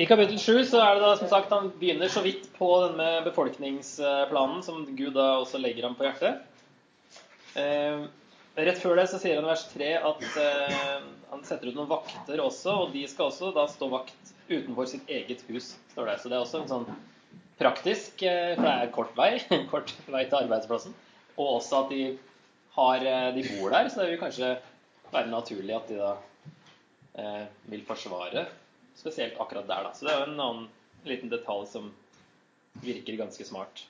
I kapittel 7 så er det da som sagt han begynner så vidt på denne befolkningsplanen som Gud da også legger ham på hjertet. Eh, rett før det så sier han i vers 3 at eh, han setter ut noen vakter også, og de skal også da stå vakt utenfor sitt eget hus, står det. Så det er også en sånn praktisk, eh, for det er kort vei, kort vei til arbeidsplassen, og også at de, har, eh, de bor der, så det vil kanskje være naturlig at de da eh, vil forsvare spesielt akkurat der, da. Så det er jo en annen liten detalj som virker ganske smart.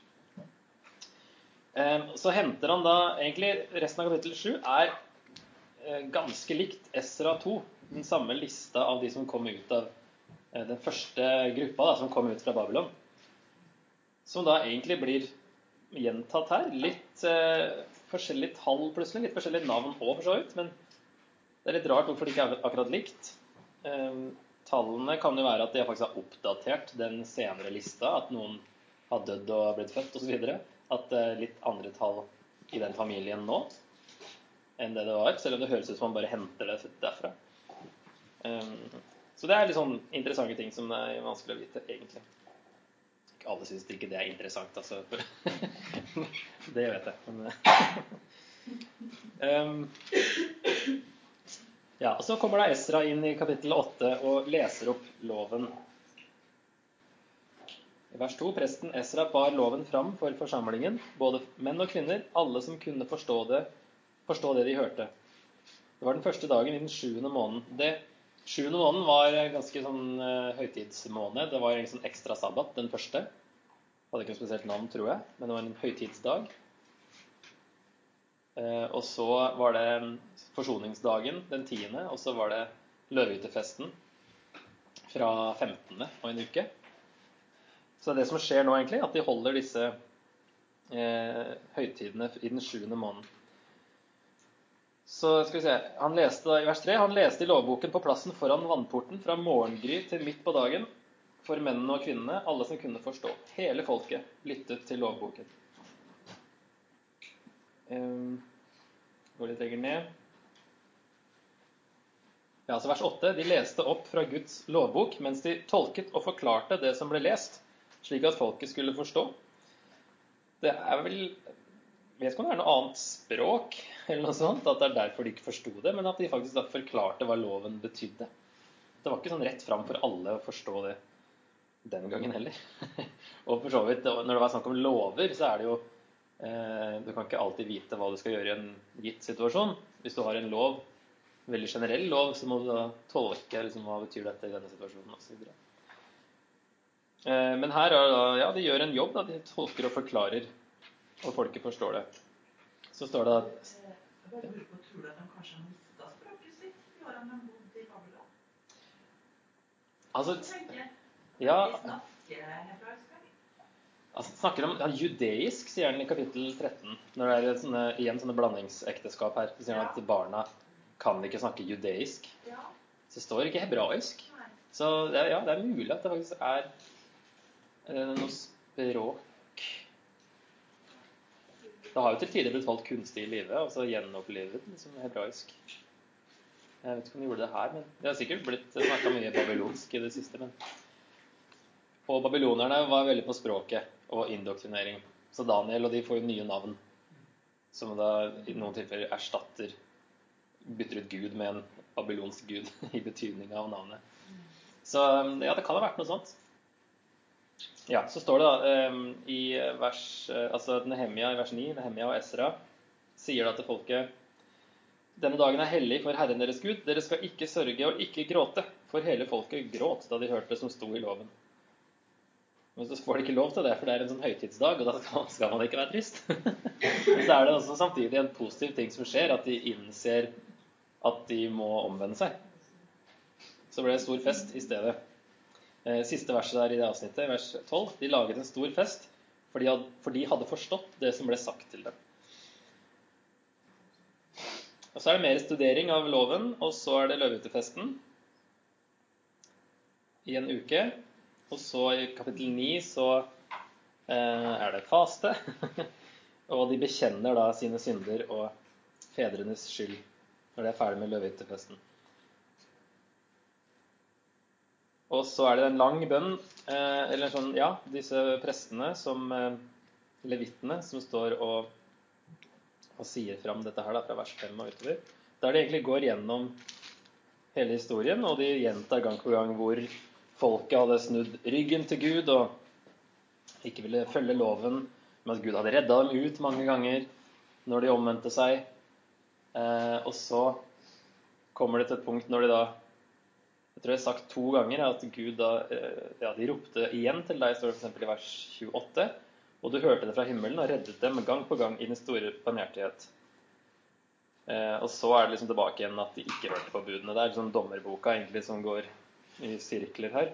Eh, så henter han da egentlig Resten av kapittel 7 er eh, ganske likt Esra 2. Den samme lista av de som kom ut av eh, den første gruppa da, som kom ut fra Babylon. Som da egentlig blir gjentatt her. Litt eh, forskjellige tall plutselig. Litt forskjellige navn òg, for så vidt. Men det er litt rart hvorfor det ikke er akkurat likt. Um, tallene kan jo være at de faktisk har oppdatert den senere lista. At noen har dødd og blitt født osv. At det er litt andre tall i den familien nå enn det det var. Selv om det høres ut som man bare henter det derfra. Um, så det er litt sånn interessante ting som det er vanskelig å vite, egentlig. Ikke alle syns ikke det er interessant, altså. det vet jeg. Men, um, ja, og Så kommer da Esra inn i kapittel 8 og leser opp loven. I vers 2 presten Esra bar loven fram for forsamlingen, både menn og kvinner, alle som kunne forstå det, forstå det de hørte. Det var den første dagen i den sjuende måneden. Det sjuende måneden var ganske sånn uh, høytidsmåned. Det var en sånn ekstra sabbat, den første. Hadde ikke noe spesielt navn, tror jeg, men det var en høytidsdag. Uh, og så var det forsoningsdagen den 10., og så var det løvehyttefesten fra 15. og en uke. Så det som skjer nå, egentlig, at de holder disse eh, høytidene i den sjuende måneden. Så skal vi se, Han leste da i vers 3 han leste i lovboken på plassen foran vannporten fra morgengry til midt på dagen for mennene og kvinnene, alle som kunne forstå. Hele folket lyttet til lovboken. Um, går litt lenger ned. Ja, altså vers 8. De leste opp fra Guds lovbok mens de tolket og forklarte det som ble lest, slik at folket skulle forstå. Det er vel Jeg vet ikke om det er noe annet språk, eller noe sånt, at det er derfor de ikke forsto det, men at de faktisk da forklarte hva loven betydde. Det var ikke sånn rett fram for alle å forstå det den gangen heller. og for så vidt, når det var snakk om lover, så er det jo Du kan ikke alltid vite hva du skal gjøre i en gitt situasjon. Hvis du har en lov en veldig generell lov, så må du da tolke liksom, hva betyr dette i denne situasjonen osv. Eh, men her er det da, ja, de gjør en jobb. Da. De tolker og forklarer, og folket forstår det. Så står det at Tror du at de kanskje har mista språket sitt i årene de bodde i Babylon? Altså, ja, altså, snakker om ja, judeisk, sier han i kapittel 13. Når det er sånne, igjen sånne blandingsekteskap her. Så sier han at barna kan ikke snakke judeisk. Så det står ikke hebraisk. Så det, ja, det er mulig at det faktisk er eh, noe språk Det har jo til tider blitt holdt kunstig i live, altså gjenopplivet som hebraisk. Jeg vet ikke om de gjorde det her, men det har sikkert blitt snakka mye babylonsk i det siste. Men. Og babylonerne var veldig på språket og indoktrinering. Så Daniel og de får jo nye navn, som da i noen tilfeller erstatter bytter ut Gud med en babylonsk gud i betydning av navnet. Så ja, det kan ha vært noe sånt. Ja, så står det da um, i vers Altså Nehemia i vers 9, Nehemia og Esra sier da til folket denne dagen er hellig for Herren deres Gud. Dere skal ikke sørge og ikke gråte. For hele folket gråt da de hørte det som sto i loven. Men så får de ikke lov til det, for det er en sånn høytidsdag, og da skal man ikke være trist. Så er det også samtidig en positiv ting som skjer, at de innser at de må omvende seg. Så ble det stor fest i stedet. Eh, siste verset der i det avsnittet, vers 12. De laget en stor fest, for de hadde forstått det som ble sagt til dem. Og Så er det mer studering av loven, og så er det løvehyttefesten i en uke. Og så i kapittel 9 så eh, er det faste. og de bekjenner da sine synder og fedrenes skyld når de er ferdig med løvehyttefesten. Og så er det en lang bønn, eh, eller sånn, ja, disse prestene som eh, Levitene som står og, og sier fram dette her da, fra vers 5 og utover. Der de egentlig går gjennom hele historien, og de gjentar gang på gang hvor folket hadde snudd ryggen til Gud og ikke ville følge loven, men at Gud hadde redda dem ut mange ganger når de omvendte seg. Eh, og så kommer det til et punkt når de da jeg tror jeg har sagt to ganger at Gud da eh, ja, de ropte igjen til deg, står det f.eks. i vers 28. Og du hørte det fra himmelen og reddet dem gang på gang i den store barmhjertighet. Eh, og så er det liksom tilbake igjen at de ikke hørte på budene. Det er liksom dommerboka egentlig som går i sirkler her.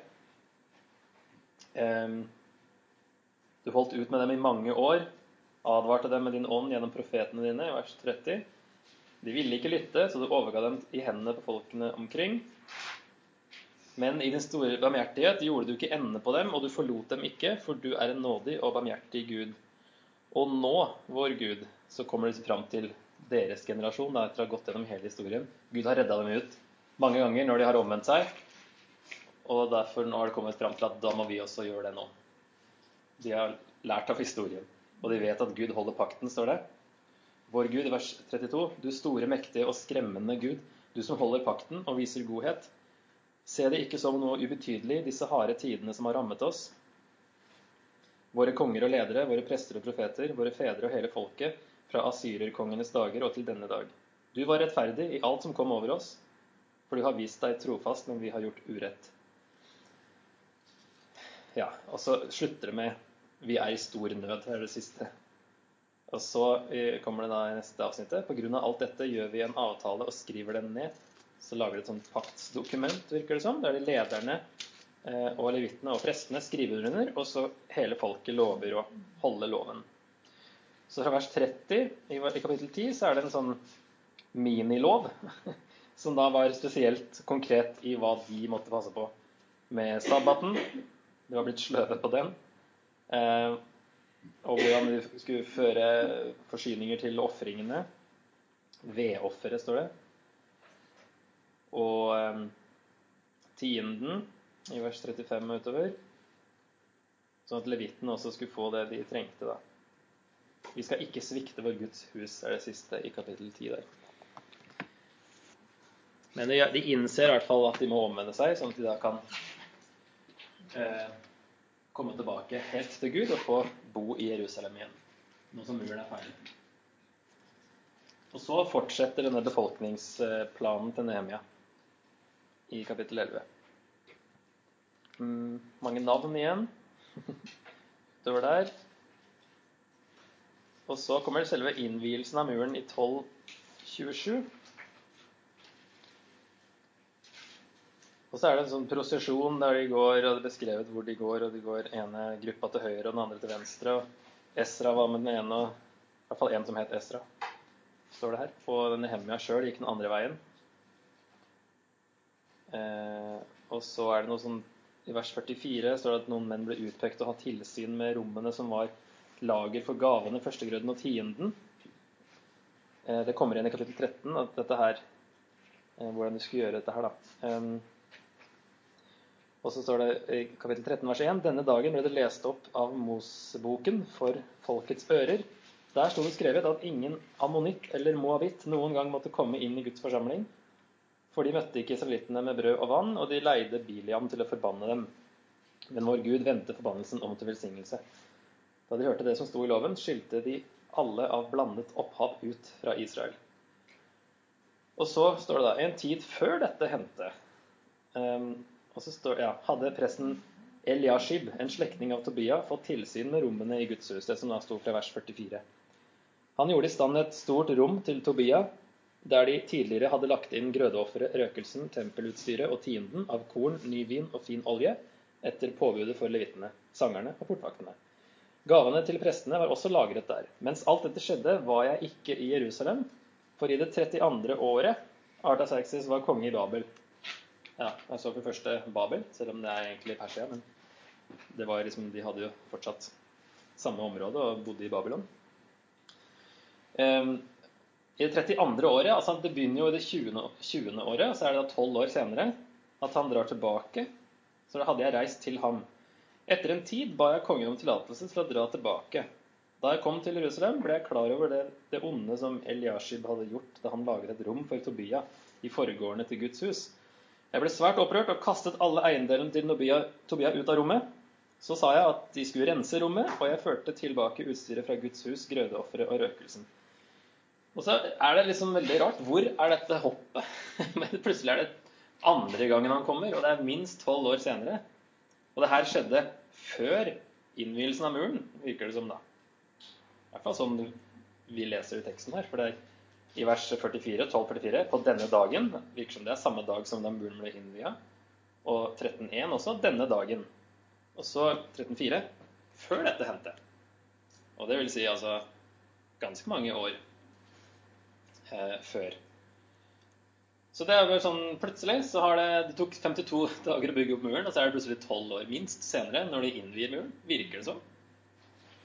Du holdt ut med dem i mange år, advarte dem med din ånd gjennom profetene dine, i vers 30. De ville ikke lytte, så du overga dem i hendene på folkene omkring. Men i din store barmhjertighet gjorde du ikke ende på dem, og du forlot dem ikke, for du er en nådig og barmhjertig Gud. Og nå, vår Gud, så kommer det fram til deres generasjon, etter å ha gått gjennom hele historien. Gud har redda dem ut mange ganger når de har omvendt seg. Og derfor nå har det kommet fram til at da må vi også gjøre det nå. De har lært av historien, og de vet at Gud holder pakten, står det. Vår Gud, vers 32, du store, mektige og skremmende Gud, du som holder pakten og viser godhet. Se det ikke som noe ubetydelig, disse harde tidene som har rammet oss. Våre konger og ledere, våre prester og profeter, våre fedre og hele folket, fra asyrerkongenes dager og til denne dag. Du var rettferdig i alt som kom over oss, for du har vist deg trofast når vi har gjort urett. Ja, og så slutter det med 'Vi er i stor nød', det er det siste. Og så eh, kommer det da i neste avsnittet. På grunn av alt dette gjør vi en avtale og skriver den ned så lager de et sånt paktsdokument, virker det som, der de lederne eh, og levitene og prestene skriver under, og så hele folket lover å holde loven. Så fra vers 30 i kapittel 10 så er det en sånn minilov, som da var spesielt konkret i hva de måtte passe på med sabbaten. Det var blitt sløve på den. Eh, og hvordan de skulle føre forsyninger til ofringene. Vedofferet, står det og eh, tienden i vers 35 og utover. Sånn at levitten også skulle få det de trengte. da. Vi skal ikke svikte vår Guds hus, er det siste i kapittel 10 der. Men de innser i hvert fall at de må omvende seg, sånn at de da kan eh, komme tilbake helt til Gud og få bo i Jerusalem igjen. Nå som muren er ferdig. Og så fortsetter denne befolkningsplanen til Nehemia i kapittel 11. Mm, mange navn igjen utover der. Og så kommer selve innvielsen av muren i 1227. Og så er det en sånn prosesjon der de går, og det er beskrevet hvor de går, og de går ene gruppa til høyre og den andre til venstre. Og Esra var med den ene, og i hvert fall en som het Esra, står det her. Og denne Nehemia sjøl gikk den andre veien. Eh, og så er det noe sånn I vers 44 står det at noen menn ble utpekt og hatt ha tilsyn med rommene som var lager for gavene, førstegrøden og tienden. Eh, det kommer igjen i kapittel 13 at dette her, eh, hvordan de skulle gjøre dette her. da. Og så står det i kapittel 13 vers 1.: Denne dagen ble det lest opp av Moseboken for folkets ører. Der sto det skrevet at ingen ammonitt eller moabitt noen gang måtte komme inn i Guds forsamling, for de møtte ikke israelittene med brød og vann, og de leide Biliam til å forbanne dem. Men vår Gud vendte forbannelsen om til velsignelse. Da de hørte det som sto i loven, skilte de alle av blandet opphav ut fra Israel. Og så står det da En tid før dette hendte, um, og så står, ja, hadde presten Eliashib, en slektning av Tobia, fått tilsyn med rommene i Guds hus, det som da sto fra vers 44. Han gjorde i stand et stort rom til Tobia, der de tidligere hadde lagt inn grødeofferet, røkelsen, tempelutstyret og tienden av korn, ny vin og fin olje, etter påbudet for levitene, sangerne og portvaktene. Gavene til prestene var også lagret der. Mens alt dette skjedde, var jeg ikke i Jerusalem, for i det 32. året Artaxerxes var konge i Babel. Ja, jeg så for første Babel, selv om det er egentlig Persia. Men det var liksom, de hadde jo fortsatt samme område og bodde i Babylon. Um, i det 32. året, altså det begynner jo i det 20. 20. året, så er det da 12 år senere at han drar tilbake Så da hadde jeg reist til ham. Etter en tid ba jeg kongen om tillatelse til å dra tilbake. Da jeg kom til Jerusalem, ble jeg klar over det, det onde som Eliashib hadde gjort da han laget et rom for Tobia i forgårdene til Guds hus. Jeg ble svært opprørt og kastet alle eiendelene til Tobia, ut av rommet. Så sa jeg at de skulle rense rommet, og jeg førte tilbake utstyret fra Guds hus, grødeofferet og røkelsen. Og så er det liksom veldig rart. Hvor er dette hoppet? Men plutselig er det andre gangen han kommer, og det er minst tolv år senere. Og det her skjedde før innvielsen av muren, virker det som da. I hvert fall sånn vi leser i teksten her. For det er i vers 44, 1244 på denne dagen virker som det er samme dag som da muren ble innvia. Og 13.1 også denne dagen. Og så 13.4 før dette hendte. Og det vil si altså ganske mange år eh, før. Så det er bare sånn plutselig så har det Det tok 52 dager å bygge opp muren, og så er det plutselig 12 år minst senere når de innvier muren. Virker det sånn?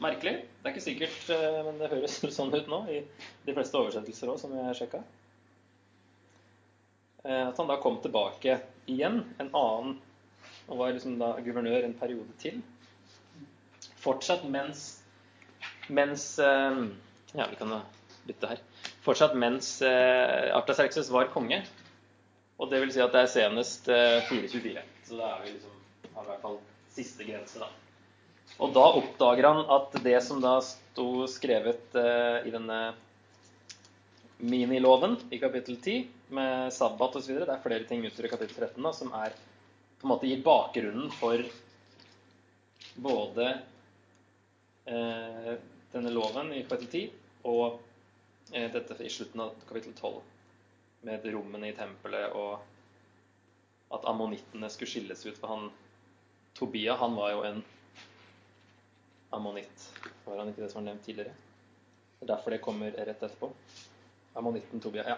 Merkelig. Det er ikke sikkert, eh, men det høres sånn ut nå i de fleste oversettelser òg, som jeg sjekka. Eh, at han da kom tilbake igjen, en annen, og var liksom da guvernør en periode til. Fortsatt mens mens eh, Ja, vi kan bytte her. Fortsatt mens Artaserkses var konge. Og det vil si at det er senest 424. Så da er vi liksom, i hvert fall siste grense, da. Og da oppdager han at det som da sto skrevet eh, i denne miniloven i kapittel 10, med sabbat osv. Det er flere ting utover i kapittel 13 da, som er på en måte gir bakgrunnen for både eh, denne loven i kapittel 10 og eh, dette i slutten av kapittel 12, med rommene i tempelet og at ammonittene skulle skilles ut. For han Tobia han var jo en ammonitt. Var han ikke det som var nevnt tidligere? Det er derfor det kommer rett etterpå. Ammonitten Tobia. Ja.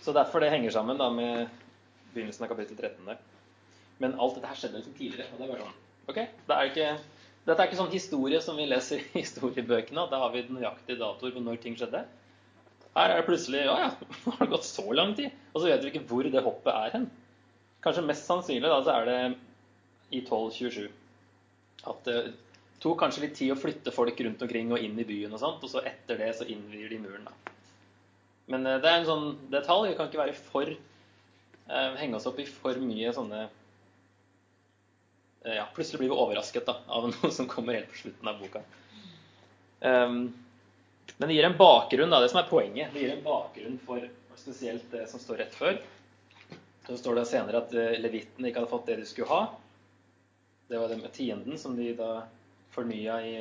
Så derfor det henger sammen da med begynnelsen av kapittel 13 der. Men alt dette her skjedde liksom tidligere. og det er bare sånn, ok, det er ikke, Dette er ikke sånn historie som vi leser i historiebøkene. Da har vi nøyaktige datoer på når ting skjedde. Her er det plutselig Ja, ja, nå har det gått så lang tid. Og så vet vi ikke hvor det hoppet er hen. Kanskje mest sannsynlig da, så er det i 1227 at det tok kanskje litt tid å flytte folk rundt omkring og inn i byen, og sånt, og så etter det så innvier de muren. da. Men eh, det er en sånn detalj. Vi kan ikke være for eh, henge oss opp i for mye sånne eh, ja, Plutselig blir vi overrasket da, av noe som kommer helt på slutten av boka. Um, men det gir en bakgrunn, da, det som er poenget. Det gir en bakgrunn for spesielt det som står rett før. Så står det senere at eh, levitene ikke hadde fått det de skulle ha. Det var det med tienden som de da fornya i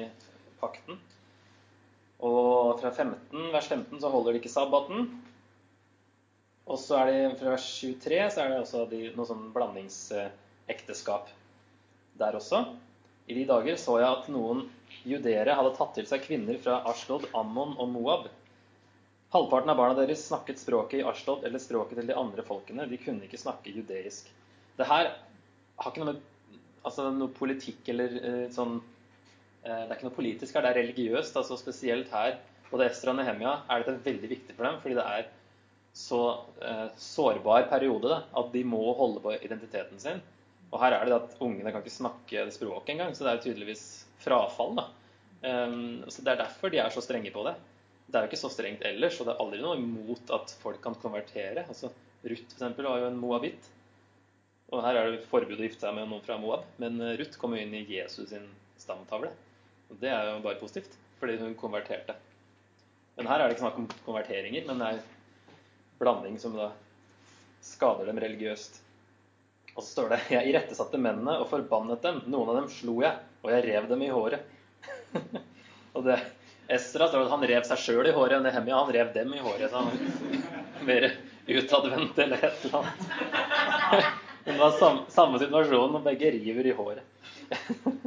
pakten. Og fra 15, vers 15 så holder de ikke sabbaten. Og så er det fra vers 23 så er det også de, noe sånn blandingsekteskap der også. I de dager så jeg at noen judere hadde tatt til seg kvinner fra Ashlod, Ammon og Moab Halvparten av barna deres snakket språket i Ashlod eller språket til de andre folkene. De kunne ikke snakke judeisk. Det her har ikke noe med altså, noe politikk eller eh, sånn Det er ikke noe politisk her, det er religiøst. altså Spesielt her, både Ester og Nehemia, er dette veldig viktig for dem. Fordi det er så eh, sårbar periode da, at de må holde på identiteten sin. Og her er det at ungene kan ikke snakke det språket engang, så det er tydeligvis frafall. da. Um, så Det er derfor de er så strenge på det det er jo ikke så strengt ellers, og det er aldri noe imot at folk kan konvertere. Altså, Ruth f.eks. var jo en moabit. Og her er det forbud å gifte seg med noen fra Moab. Men eh, Ruth kom jo inn i Jesus sin stamtavle. Og det er jo bare positivt, fordi hun konverterte. Men her er det ikke snakk om konverteringer, men det er blanding som da skader dem religiøst. Og så står det Jeg irettesatte mennene og forbannet dem. Noen av dem slo jeg, og jeg rev dem i håret. og det, Estra står at han rev seg sjøl i håret. Nehemia han rev dem i håret. Så han mer utadvendt eller et eller annet. Men Det var samme, situasjon, og begge river i håret.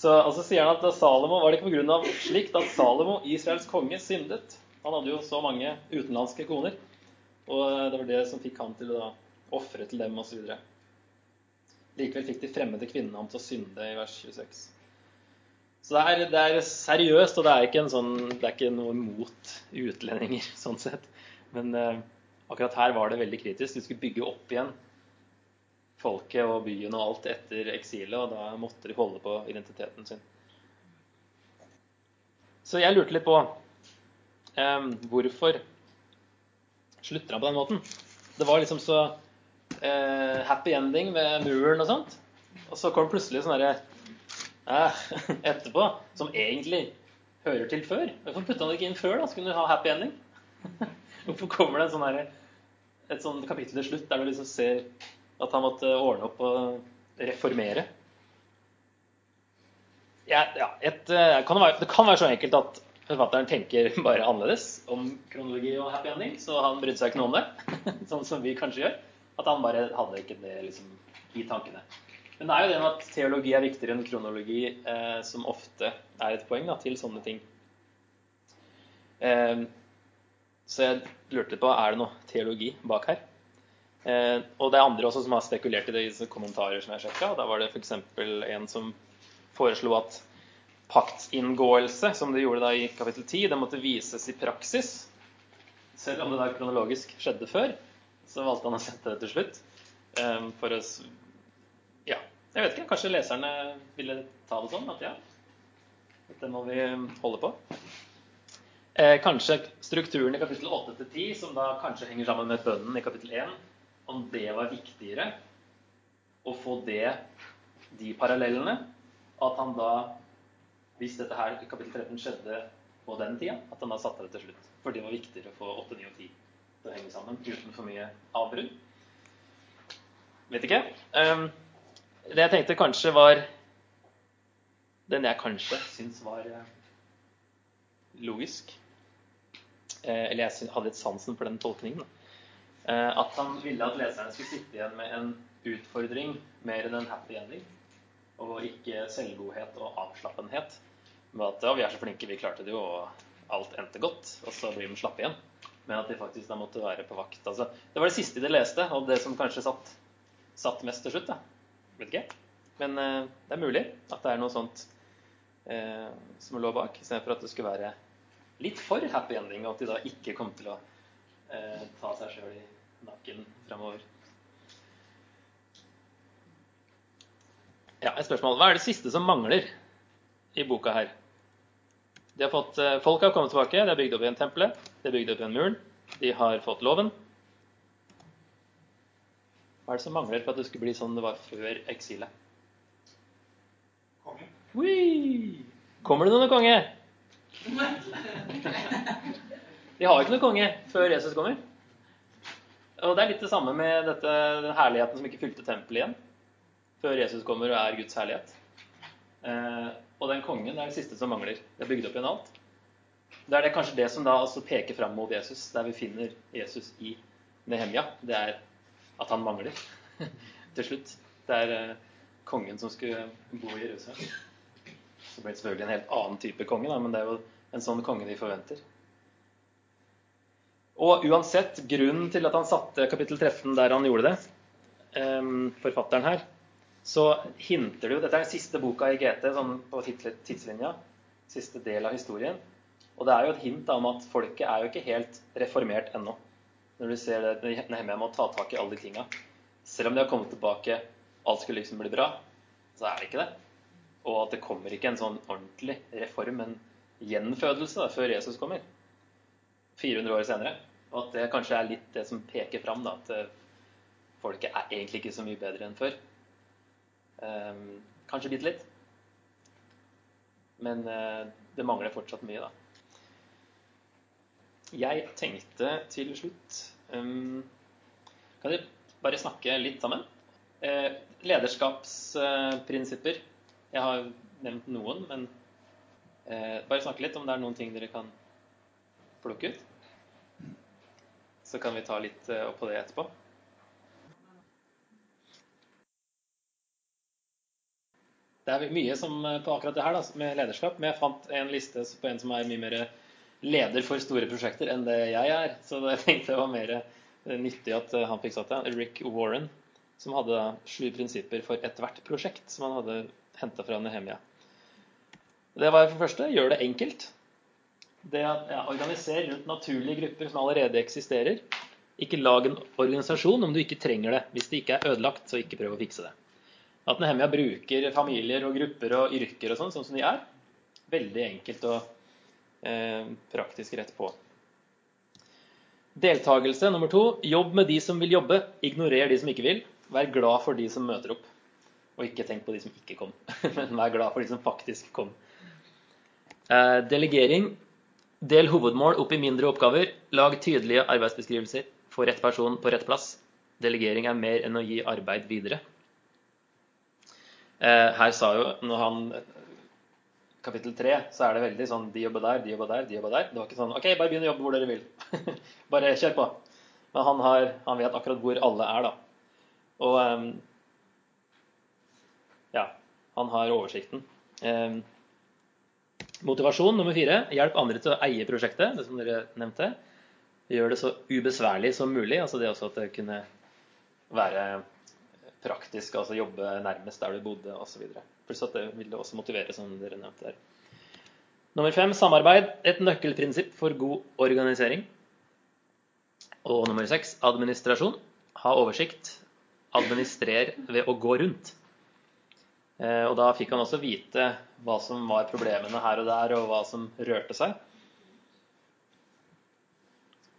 Så, og sier han at Salomo var det ikke pga. slikt at Salomo, Israels konge, syndet. Han hadde jo så mange utenlandske koner. Og det var det som fikk han til å ofre til dem osv. Likevel fikk de fremmede kvinnene ham til å synde i vers 26. Så det er, det er, seriøst, og det er ikke, sånn, det er ikke noe mot utlendinger sånn sett. Men eh, akkurat her var det veldig kritisk. De skulle bygge opp igjen folket og byen og alt etter eksilet, og da måtte de holde på identiteten sin. Så jeg lurte litt på eh, hvorfor slutter han på den måten? Det var liksom så eh, happy ending ved muren og sånt. Og så kom plutselig sånn herre eh, etterpå, som egentlig hører til før. Hvorfor putta han det ikke inn før, da? Så kunne du ha happy ending. Hvorfor kommer det en sånn her, et sånn kapittel til slutt der du liksom ser at han måtte ordne opp og reformere? Ja, ja, et, eh, kan det, være, det kan være så enkelt at forfatteren tenker bare annerledes om kronologi og happy ending, så han brydde seg ikke noe om det, sånn som vi kanskje gjør. At han bare hadde ikke det liksom, i tankene. Men det er jo det med at teologi er viktigere enn kronologi, eh, som ofte er et poeng da, til sånne ting. Eh, så jeg lurte på er det noe teologi bak her. Eh, og det er andre også som har spekulert i det i kommentarer som jeg sjekka. Da var det f.eks. en som foreslo at paktsinngåelse, som de gjorde da i kapittel 10, det måtte vises i praksis. Selv om det da kronologisk skjedde før, så valgte han å sette det til slutt. Eh, for å Ja, jeg vet ikke. Kanskje leserne ville ta det sånn at ja, dette må vi holde på. Eh, kanskje strukturen i kapittel 8 til 10, som da kanskje henger sammen med bønnen i kapittel 1, om det var viktigere å få det, de parallellene, at han da hvis dette her i kapittel 13 skjedde på den tida, at han da satte det til slutt. For det var viktigere å få 8, 9 og 10 til å henge sammen uten for mye avbrudd. Vet ikke. Um, det jeg tenkte kanskje var Den jeg kanskje syns var uh, logisk. Uh, eller jeg hadde litt sansen for den tolkningen. Uh, at han ville at leserne skulle sitte igjen med en utfordring mer enn en happy ending. Og ikke selvgodhet og avslappenhet Men at ja, vi er så flinke, vi klarte det jo, og alt endte godt. Og så blir de slappe igjen. Men at de faktisk da måtte være på vakt. Altså, det var det siste de leste, og det som kanskje satt, satt mest til slutt. da. Vet ikke. Men eh, det er mulig at det er noe sånt eh, som lå bak, istedenfor at det skulle være litt for happy ending, og at de da ikke kom til å eh, ta seg sjøl i nakken fremover. Ja, et spørsmål. Hva er det siste som mangler i boka her? De har fått, eh, folk har kommet tilbake, de har bygd opp igjen tempelet, de har bygd opp igjen muren, de har fått loven. Hva er det som mangler for at det skulle bli sånn det var før eksilet? Konge. Whee! Kommer det noen konge? De har jo ikke noen konge før Jesus kommer. Og det er litt det samme med dette, den herligheten som ikke fylte tempelet igjen. Før Jesus kommer og er Guds herlighet. Eh, og den kongen er det siste som mangler. Det er bygd opp igjen alt. Det er det kanskje det som da også peker fram mot Jesus, der vi finner Jesus i Nehemja. Det er at han mangler til slutt. Det er eh, kongen som skulle bo i Jerusalem. Så ble det selvfølgelig en helt annen type konge, da, men det er jo en sånn konge de forventer. Og uansett grunnen til at han satte kapittel 13 der han gjorde det, eh, forfatteren her, så hinter det jo Dette er den siste boka i GT sånn på tidslinja. Siste del av historien. Og det er jo et hint om at folket er jo ikke helt reformert ennå. Når du ser det Nehemia må ta tak i alle de tinga. Selv om de har kommet tilbake, alt skulle liksom bli bra, så er det ikke det. Og at det kommer ikke en sånn ordentlig reform, en gjenfødelse, da, før Jesus kommer. 400 år senere. Og at det kanskje er litt det som peker fram, da, at eh, folket er egentlig ikke så mye bedre enn før. Um, kanskje bitte litt. Men uh, det mangler fortsatt mye, da. Jeg tenkte til slutt um, Kan vi bare snakke litt sammen? Uh, lederskapsprinsipper. Uh, jeg har nevnt noen, men bare snakke litt om det er noen ting dere kan plukke ut. Så kan vi ta litt opp på det etterpå. Det er mye som, eh, på akkurat det her da, med lederskap. Men jeg fant en liste på en som er mye mer leder for store prosjekter enn det jeg er. Så jeg tenkte det var mer eh, nyttig at eh, han fikk satt det. Rick Warren, som hadde sju prinsipper for ethvert prosjekt som han hadde henta fra Nehemia. Det var for første gjør det enkelt. Det at ja, Organiser rundt naturlige grupper som allerede eksisterer. Ikke lag en organisasjon om du ikke trenger det. Hvis det ikke er ødelagt, så ikke prøv å fikse det. At Nehemia bruker familier og grupper og yrker og sånn, sånn som de er. Veldig enkelt og eh, praktisk rett på. Deltakelse nummer to. Jobb med de som vil jobbe. Ignorer de som ikke vil. Vær glad for de som møter opp. Og ikke tenk på de som ikke kom, men vær glad for de som faktisk kom. Eh, delegering. Del hovedmål opp i mindre oppgaver. Lag tydelige arbeidsbeskrivelser. Få rett person på rett plass. Delegering er mer enn å gi arbeid videre. Eh, her sa jo, når han Kapittel tre, så er det veldig sånn de jobber der, de jobber der, de jobber der. Det var ikke sånn OK, bare begynn å jobbe hvor dere vil. bare kjør på. Men han, har, han, vet akkurat hvor alle er, da. Og um, ja, han har oversikten. Um, motivasjon nummer fire. Hjelp andre til å eie prosjektet, det som dere nevnte. Gjør det så ubesværlig som mulig. Altså det også at det kunne være praktisk, altså jobbe nærmest der du bodde osv. Pluss at det ville også motivere, som dere nevnte der. Nummer fem samarbeid. Et nøkkelprinsipp for god organisering. Og nummer seks administrasjon. Ha oversikt. Administrer ved å gå rundt. Eh, og da fikk han også vite hva som var problemene her og der, og hva som rørte seg.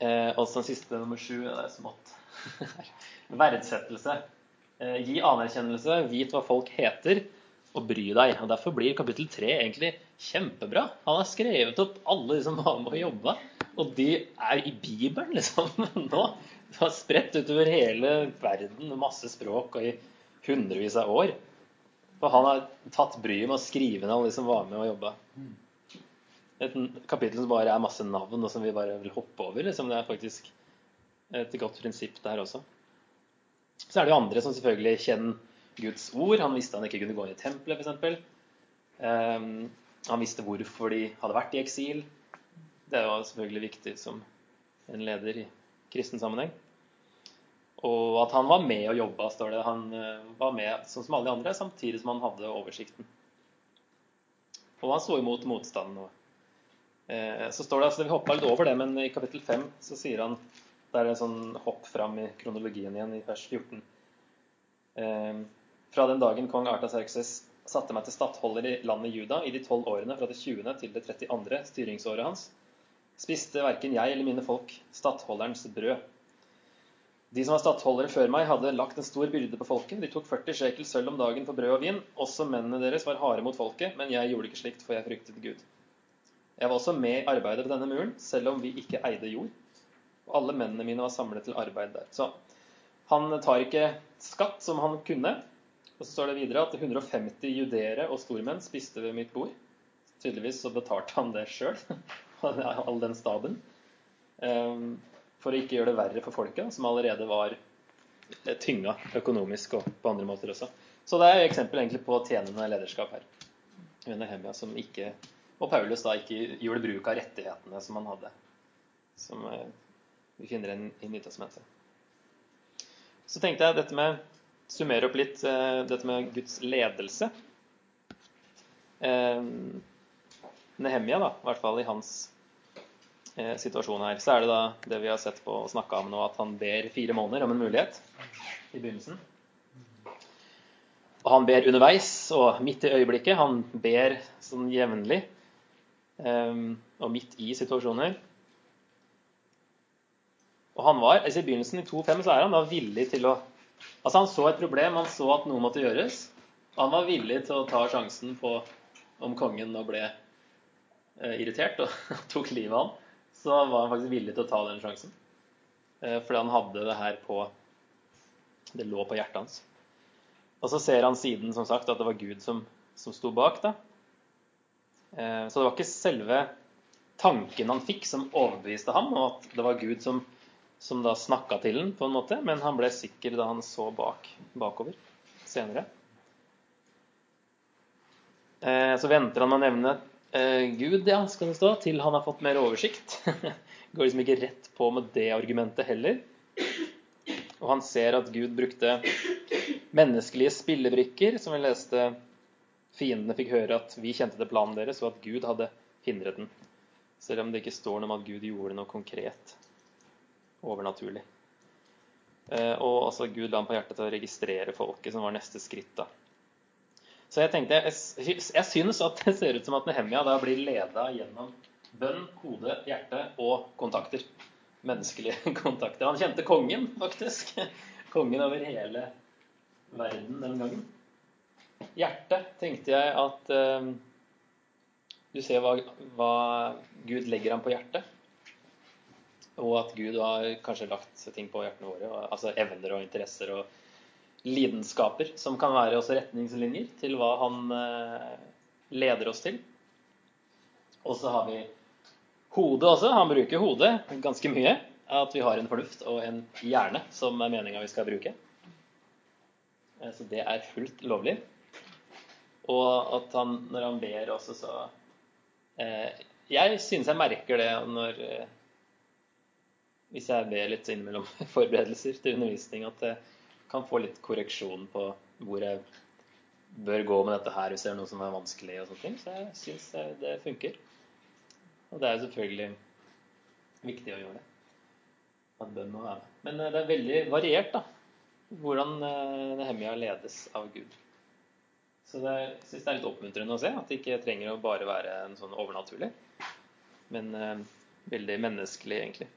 Eh, og så den siste, nummer sju, det er smått. Verdsettelse. Eh, gi anerkjennelse, vit hva folk heter, og bry deg. Og Derfor blir kapittel tre egentlig kjempebra. Han har skrevet opp alle de som var med og jobba, og de er i Bibelen, liksom. Nå. Det var spredt utover hele verden, masse språk, og i hundrevis av år. Og han har tatt bryet med å skrive ned alle de som var med og jobba. Et kapittel som bare er masse navn, og som vi bare vil hoppe over. Liksom. Det er faktisk et godt prinsipp der også. Så er det jo andre som selvfølgelig kjenner Guds ord. Han visste han ikke kunne gå inn i tempelet, f.eks. Um, han visste hvorfor de hadde vært i eksil. Det er jo selvfølgelig viktig som en leder i kristen sammenheng. Og at han var med og jobba, står det. Han uh, var med sånn som alle de andre, samtidig som han hadde oversikten. Og han så imot motstanden. Uh, så står det, altså Vi hoppa litt over det, men i kapittel 5 så sier han det er en sånn hopp fram i kronologien igjen, i vers 14. Eh, fra den dagen kong Artaserkses satte meg til stattholder i landet Juda i de tolv årene fra det 20. til det 32. styringsåret hans, spiste verken jeg eller mine folk stattholderens brød. De som var stattholdere før meg, hadde lagt en stor byrde på folket. De tok 40 shekel sølv om dagen for brød og vin. Også mennene deres var harde mot folket, men jeg gjorde ikke slikt, for jeg fryktet Gud. Jeg var også med i arbeidet på denne muren, selv om vi ikke eide jord. Og alle mennene mine var samlet til arbeid der. Så han tar ikke skatt som han kunne. Og så står det videre at 150 judere og stormenn spiste ved mitt bord. Tydeligvis så betalte han det sjøl, all den staben. Ehm, for å ikke gjøre det verre for folket, som allerede var tynga økonomisk og på andre måter også. Så det er et eksempel egentlig på tjenende lederskap her. Nehemia som ikke, og Paulus da ikke gjorde bruk av rettighetene som han hadde. Som eh, vi finner den i Nytestamentet. Så tenkte jeg dette med summere opp litt eh, dette med Guds ledelse. Eh, Nehemia, da, i hvert fall i hans eh, situasjon her, så er det da det vi har sett på og snakka om nå, at han ber fire måneder om en mulighet i begynnelsen. Og han ber underveis og midt i øyeblikket. Han ber sånn jevnlig og midt i situasjoner. Og han var, altså I begynnelsen i 2.5 så er han da villig til å Altså Han så et problem, han så at noe måtte gjøres. Og han var villig til å ta sjansen på om kongen nå ble eh, irritert og tok livet av han. Så var han faktisk villig til å ta den sjansen. Eh, fordi han hadde det her på Det lå på hjertet hans. Og så ser han siden som sagt at det var Gud som, som sto bak. da. Eh, så det var ikke selve tanken han fikk, som overbeviste ham, og at det var Gud som som da snakka til den på en måte, men han ble sikker da han så bak, bakover senere. Eh, så venter han med å nevne Gud, ja, skal det stå, til han har fått mer oversikt. Går liksom ikke rett på med det argumentet heller. Og han ser at Gud brukte menneskelige spillebrikker, som vi leste Fiendene fikk høre at vi kjente til planen deres, og at Gud hadde hindret den. Selv om det ikke står noe om at Gud gjorde noe konkret overnaturlig. Eh, og altså Gud la ham på hjertet til å registrere folket, som var neste skritt. da. Så jeg tenkte, jeg, jeg syns at det ser ut som at Nehemia da blir leda gjennom bønn, hode, hjerte og kontakter. Menneskelige kontakter. Han kjente kongen, faktisk. Kongen over hele verden den gangen. Hjerte tenkte jeg at eh, Du ser hva, hva Gud legger ham på hjertet. Og at Gud har kanskje lagt ting på hjertene våre. Altså evner og interesser og lidenskaper som kan være også retningslinjer til hva han eh, leder oss til. Og så har vi hodet også. Han bruker hodet ganske mye. At vi har en fornuft og en hjerne som er meninga vi skal bruke. Eh, så det er fullt lovlig. Og at han, når han ber også, så eh, Jeg synes jeg merker det når eh, Hvis jeg ber litt innimellom forberedelser til undervisning, at jeg kan få litt korreksjon på hvor jeg bør gå med dette her hvis det er noe som er vanskelig. og sånne ting. Så jeg syns det funker. Og det er jo selvfølgelig viktig å gjøre det. At bønn må være med. Men eh, det er veldig variert, da. Hvordan eh, Nehemia ledes av Gud. Så det, jeg syns det er litt oppmuntrende å se at det ikke trenger å bare være en sånn overnaturlig, men eh, veldig menneskelig, egentlig.